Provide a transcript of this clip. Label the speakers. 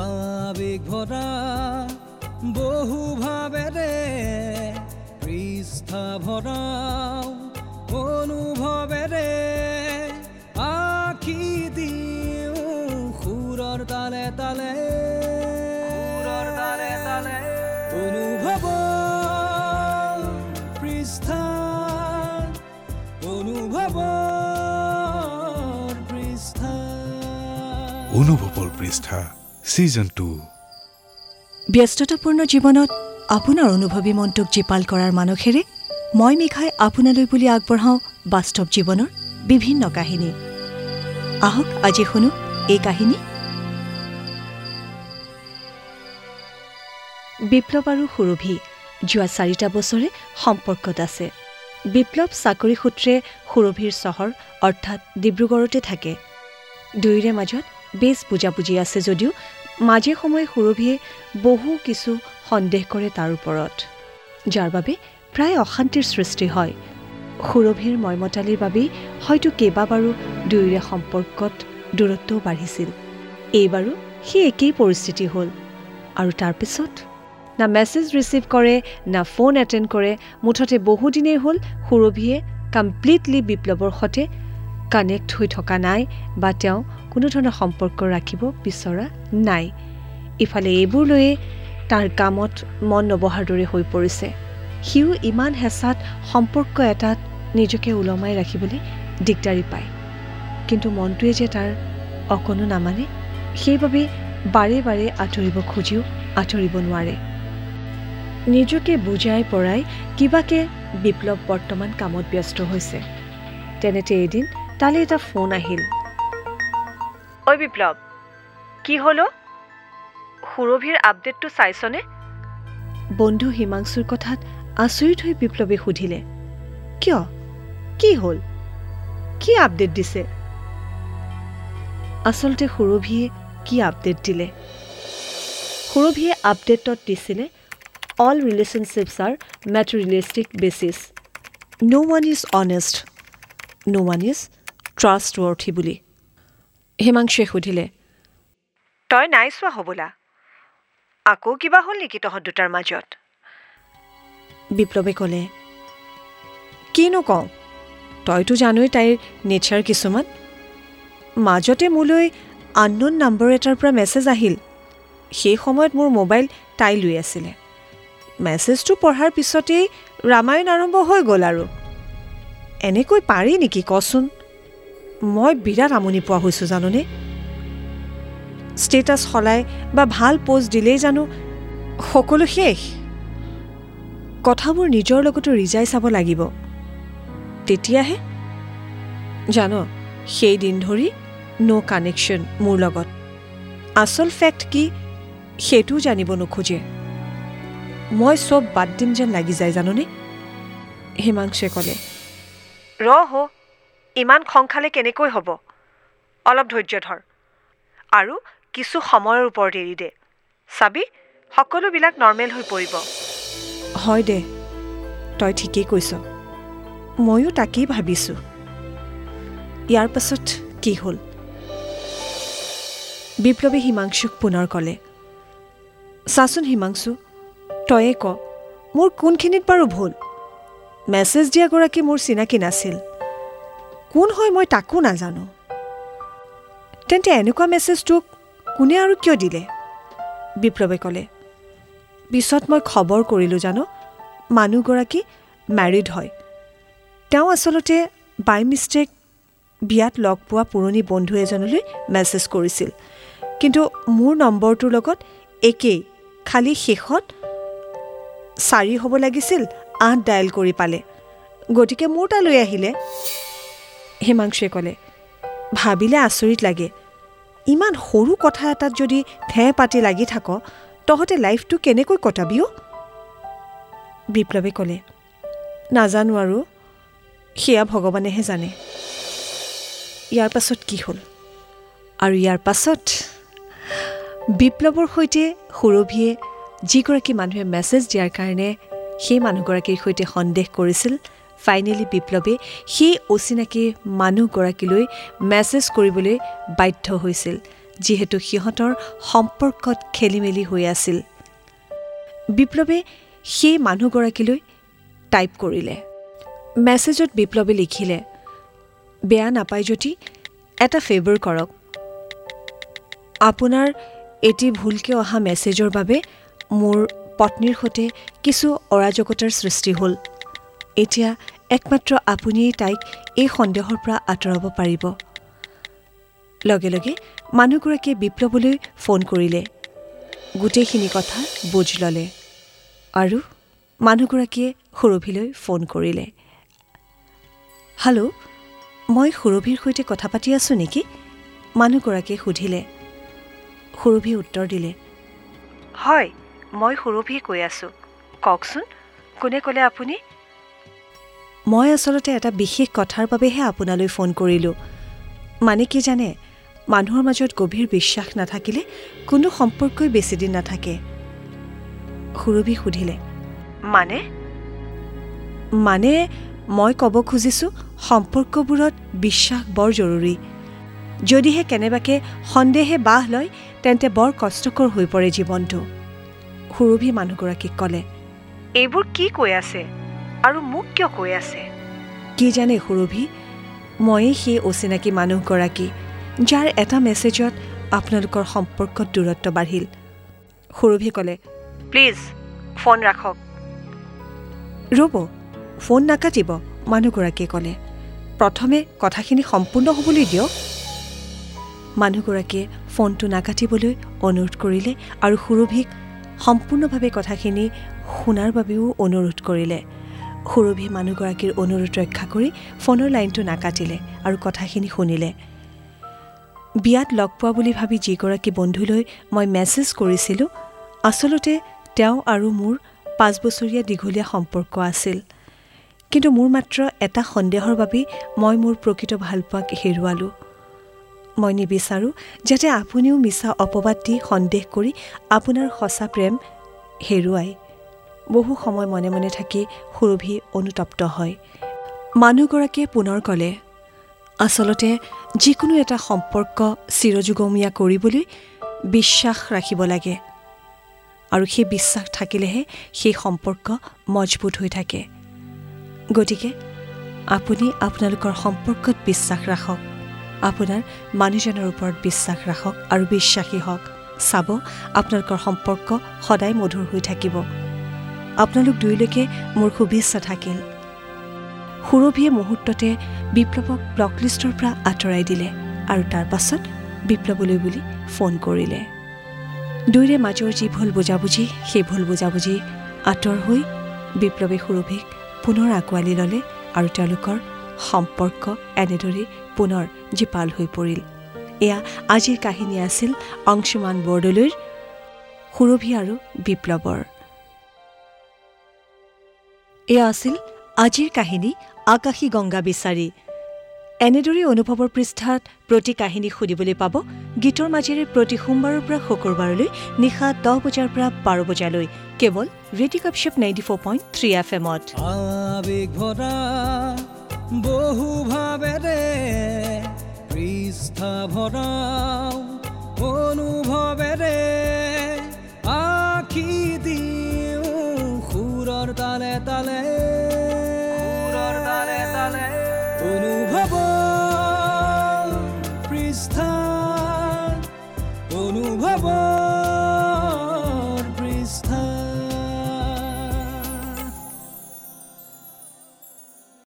Speaker 1: আবেগ ভৰা বহু ভাবেৰে পৃষ্ঠা ভৰাও অনুভৱেৰে আখি দিওঁ সুৰৰ তালে তালে। সুৰৰ তালে তালে। অনুভৱ পৃষ্ঠা অনুভৱ পৃষ্ঠা।
Speaker 2: অনুভৱৰ পৃষ্ঠা। ছিজন টু
Speaker 3: ব্যস্ততাপূৰ্ণ জীৱনত আপোনাৰ অনুভৱী মনটোক জীপাল কৰাৰ মানসেৰে মই মিখাই আপোনালৈ বুলি আগবঢ়াওঁ বাস্তৱ জীৱনৰ বিভিন্ন কাহিনী। আহক আজি শুনো এই কাহিনী। বিপ্লৱ আৰু সুৰভি যোৱা চাৰিটা বছৰে সম্পৰ্কত আছে। বিপ্লৱ চাকৰি সূত্ৰে সুৰভিৰ চহৰ অৰ্থাৎ ডিব্ৰুগড়তে থাকে। দুয়োৰে মাজত বেছ বুজাবুজি আছে যদিও মাজে সময়ে সুৰভিয়ে বহু কিছু সন্দেহ কৰে তাৰ ওপৰত যাৰ বাবে প্ৰায় অশান্তিৰ সৃষ্টি হয়। সুৰভিৰ ময়মতালিৰ বাবেই হয়তো কেইবাবাৰো দুয়োৰে সম্পৰ্কত দূৰত্বও বাঢ়িছিল। এইবাৰো সেই একেই পৰিস্থিতি হ'ল। আৰু তাৰপিছত না মেছেজ ৰিচিভ কৰে না ফোন এটেণ্ড কৰে মুঠতে বহুদিনেই হ'ল সুৰভিয়ে কমপ্লিটলি বিপ্লৱৰ সৈতে কানেক্ট হৈ থকা নাই বা তেওঁ কোনো ধৰণৰ সম্পৰ্ক ৰাখিব বিচৰা নাই। ইফালে এইবোৰ লৈয়ে তাৰ কামত মন নবহাৰ দৰে হৈ পৰিছে। সিও ইমান হেঁচাত সম্পৰ্ক এটাত নিজকে ওলমাই ৰাখিবলৈ দিগদাৰী পায়। কিন্তু মনটোৱে যে তাৰ অকণো নামানে সেইবাবে বাৰে বাৰে আঁতৰিব খুজিও আঁতৰিব নোৱাৰে। নিজকে বুজাই পৰাই কিবাকে বিপ্লৱ বৰ্তমান কামত ব্যস্ত হৈছে। তেনেতে এদিন তালৈ এটা ফোন আহিল। ঐ বিপ্লৱ কি হ'ল? সুৰভিৰ আপডেটটো চাইছনে? বন্ধু হিমাংশুৰ কথাত আচৰিত হৈ বিপ্লৱে সুধিলে কিয়? কি হ'ল? কি আপডেট দিছে? আচলতে সুৰভিয়ে কি আপডেট দিলে? সুৰভিয়ে আপডেটত দিছিলে all relationships are materialistic basis no' one is honest no' one is trustworthy বুলি। হিমাংশুৱে সুধিলে তই নাই চোৱা হ'বলা। আকৌ কিবা হ'ল নেকি তহঁত দুটাৰ মাজত? বিপ্লৱে ক'লে কিনো কওঁ তইতো জানই তাইৰ নেচাৰ কিছুমান। মাজতে মোলৈ আননোন নম্বৰ এটাৰ পৰা মেছেজ আহিল। সেই সময়ত মোৰ মোবাইল তাই লৈ আছিলে। মেছেজটো পঢ়াৰ পিছতেই ৰামায়ণ আৰম্ভ হৈ গ'ল আৰু। এনেকৈ পাৰি নেকি কচোন? মই বিৰাট আমনি পোৱা হৈছোঁ জানোনে? ষ্টেটাছ সলাই বা ভাল প'ষ্ট দিলেই জানো সকলো শেষ। কথাবোৰ নিজৰ লগতো ৰিজাই চাব লাগিব। তেতিয়াহে? জান সেই দিন ধৰি ন' কানেকশ্যন মোৰ লগত। আচল ফেক্ট কি সেইটোও জানিব নোখোজে। মই চব বাদ দিম যেন লাগি যায় জাননে? হিমাংশুৱে ক'লে। ৰ হ ইমান খং খালে কেনেকৈ হ'ব? অলপ ধৈৰ্য ধৰ। আৰু কিছু সময়ৰ ওপৰত এৰি দে। চাবি সকলোবিলাক নৰ্মেল হৈ পৰিব। হয় দে তই ঠিকেই কৈছ। ময়ো তাকেই ভাবিছোঁ। ইয়াৰ পাছত কি হ'ল? বিপ্লৱে হিমাংশুক পুনৰ ক'লে চাচোন হিমাংশু তয়ে ক মোৰ কোনখিনিত বাৰু ভুল? মেছেজ দিয়াগৰাকী মোৰ চিনাকি নাছিল। কোন হয় মই তাকো নাজানো। তেন্তে এনেকুৱা মেছেজটোক কোনে আৰু কিয় দিলে? বিপ্লৱে ক'লে পিছত মই খবৰ কৰিলোঁ জানো মানুহগৰাকী মেৰিড হয়। তেওঁ আচলতে বাই মিষ্টেক বিয়াত লগ পোৱা পুৰণি বন্ধু এজনলৈ মেছেজ কৰিছিল। কিন্তু মোৰ নম্বৰটোৰ লগত একেই খালি শেষত চাৰি হ'ব লাগিছিল আঠ ডায়েল কৰি পালে। গতিকে মোৰ তালৈ আহিলে। হিমাংশুৱে ক'লে ভাবিলে আচৰিত লাগে। ইমান সৰু কথা এটাত যদি ফেঁ পাতি লাগি থাক তহঁতে লাইফটো কেনেকৈ কটাবি অ' বিপ্লৱে ক'লে নাজানো আৰু সেয়া ভগৱানেহে জানে। ইয়াৰ পাছত কি হ'ল? আৰু ইয়াৰ পাছত বিপ্লৱৰ সৈতে সুৰভিয়ে যিগৰাকী মানুহে মেছেজ দিয়াৰ কাৰণে সেই মানুহগৰাকীৰ সৈতে সন্দেহ কৰিছিল ফাইনেলি বিপ্লৱে সেই অচিনাকি মানুহগৰাকীলৈ মেছেজ কৰিবলৈ বাধ্য হৈছিল যিহেতু সিহঁতৰ সম্পৰ্কত খেলি মেলি হৈ আছিল। বিপ্লৱে সেই মানুহগৰাকীলৈ টাইপ কৰিলে। মেছেজত বিপ্লৱে লিখিলে বেয়া নাপায় যদি এটা ফেভাৰ কৰক। আপোনাৰ এটি ভুলকৈ অহা মেছেজৰ বাবে মোৰ পত্নীৰ সৈতে কিছু অৰাজকতাৰ সৃষ্টি হ'ল। এতিয়া একমাত্ৰ আপুনিয়েই তাইক এই সন্দেহৰ পৰা আঁতৰাব পাৰিব। লগে লগে মানুহগৰাকীয়ে বিপ্লৱলৈ ফোন কৰিলে। গোটেইখিনি কথা বুজ ল'লে আৰু মানুহগৰাকীয়ে সুৰভিলৈ ফোন কৰিলে। হেল্ল' মই সুৰভিৰ সৈতে কথা পাতি আছোঁ নেকি? মানুহগৰাকীয়ে সুধিলে। সুৰভিয়ে উত্তৰ দিলে। হয় মই সুৰভিয়ে কৈ আছোঁ। কওকচোন কোনে ক'লে আপুনি? মই আচলতে এটা বিশেষ কথাৰ বাবেহে আপোনালৈ ফোন কৰিলোঁ। মানে কি জানে মানুহৰ মাজত গভীৰ বিশ্বাস নাথাকিলে কোনো সম্পৰ্কই বেছিদিন নাথাকে। সুৰভি সুধিলে মানে? মানে মই ক'ব খুজিছোঁ সম্পৰ্কবোৰত বিশ্বাস বৰ জৰুৰী। যদিহে কেনেবাকে সন্দেহে বাহ লয় তেন্তে বৰ কষ্টকৰ হৈ পৰে জীৱনটো। সুৰভি মানুহগৰাকীক ক'লে এইবোৰ কি কৈ আছে? আৰু মোক কিয় কৈ আছে? কি জানে সুৰভি ময়েই সেই অচিনাকি মানুহগৰাকী যাৰ এটা মেছেজত আপোনালোকৰ সম্পৰ্কত দূৰত্ব বাঢ়িল। সুৰভি ক'লে প্লিজ ফোন ৰাখক। ৰ'ব ফোন নাকাটিব মানুহগৰাকীয়ে ক'লে। প্ৰথমে কথাখিনি সম্পূৰ্ণ হ'বলৈ দিয়ক। মানুহগৰাকীয়ে ফোনটো নাকাটিবলৈ অনুৰোধ কৰিলে আৰু সুৰভিক সম্পূৰ্ণভাৱে কথাখিনি শুনাৰ বাবেও অনুৰোধ কৰিলে। সুৰভি মানুহগৰাকীৰ অনুৰোধ ৰক্ষা কৰি ফোনৰ লাইনটো নাকাটিলে আৰু কথাখিনি শুনিলে। বিয়াত লগ পোৱা বুলি ভাবি যিগৰাকী বন্ধুলৈ মই মেছেজ কৰিছিলোঁ আচলতে তেওঁ আৰু মোৰ পাঁচ বছৰীয়া দীঘলীয়া সম্পৰ্ক আছিল। কিন্তু মোৰ মাত্ৰ এটা সন্দেহৰ বাবেই মই মোৰ প্ৰকৃত ভালপোৱাক হেৰুৱালোঁ। মই নিবিচাৰোঁ যাতে আপুনিও মিছা অপবাদ দি সন্দেহ কৰি আপোনাৰ সঁচা প্ৰেম হেৰুৱাই বহু সময় মনে মনে থাকি সুৰভি অনুতপ্ত হয়। মানুহগৰাকীয়ে পুনৰ ক'লে আচলতে যিকোনো এটা সম্পৰ্ক চিৰযুগমীয়া কৰিবলৈ বিশ্বাস ৰাখিব লাগে। আৰু সেই বিশ্বাস থাকিলেহে সেই সম্পৰ্ক মজবুত হৈ থাকে। গতিকে আপুনি আপোনালোকৰ সম্পৰ্কত বিশ্বাস ৰাখক। আপোনাৰ মানুহজনৰ ওপৰত বিশ্বাস ৰাখক আৰু বিশ্বাসী হওক। চাব আপোনালোকৰ সম্পৰ্ক সদায় মধুৰ হৈ থাকিব। আপোনালোক দুয়োলৈকে মোৰ শুভেচ্ছা থাকিল। সুৰভিয়ে মুহূৰ্ততে বিপ্লৱক ব্লকলিষ্টৰ পৰা আঁতৰাই দিলে আৰু তাৰ পাছত বিপ্লৱলৈ বুলি ফোন কৰিলে। দুয়োৰে মাজৰ যি ভুল বুজাবুজি সেই ভুল বুজাবুজি আঁতৰ হৈ বিপ্লৱে সুৰভিক পুনৰ আঁকোৱালি ল'লে আৰু তেওঁলোকৰ সম্পৰ্ক এনেদৰেই পুনৰ জীপাল হৈ পৰিল। এয়া আজিৰ কাহিনী আছিল অংশুমান বৰদলৈৰ সুৰভি আৰু বিপ্লৱৰ। এয়া আছিল আজিৰ কাহিনী আকাশী গংগা বিচাৰি। এনেদৰে অনুভৱৰ পৃষ্ঠাত প্ৰতি কাহিনী শুনিবলৈ পাব গীতৰ মাজেৰে প্ৰতি সোমবাৰৰ পৰা শুকুৰবাৰলৈ নিশা দহ বজাৰ পৰা বাৰ বজালৈ কেৱল radio কাপশ্বপ ninety four point three F এমত।
Speaker 1: আবেগ ভৰা বহু ভাবেৰে পৃষ্ঠা ভৰাও অনুভৱেৰে আখি তালে তালে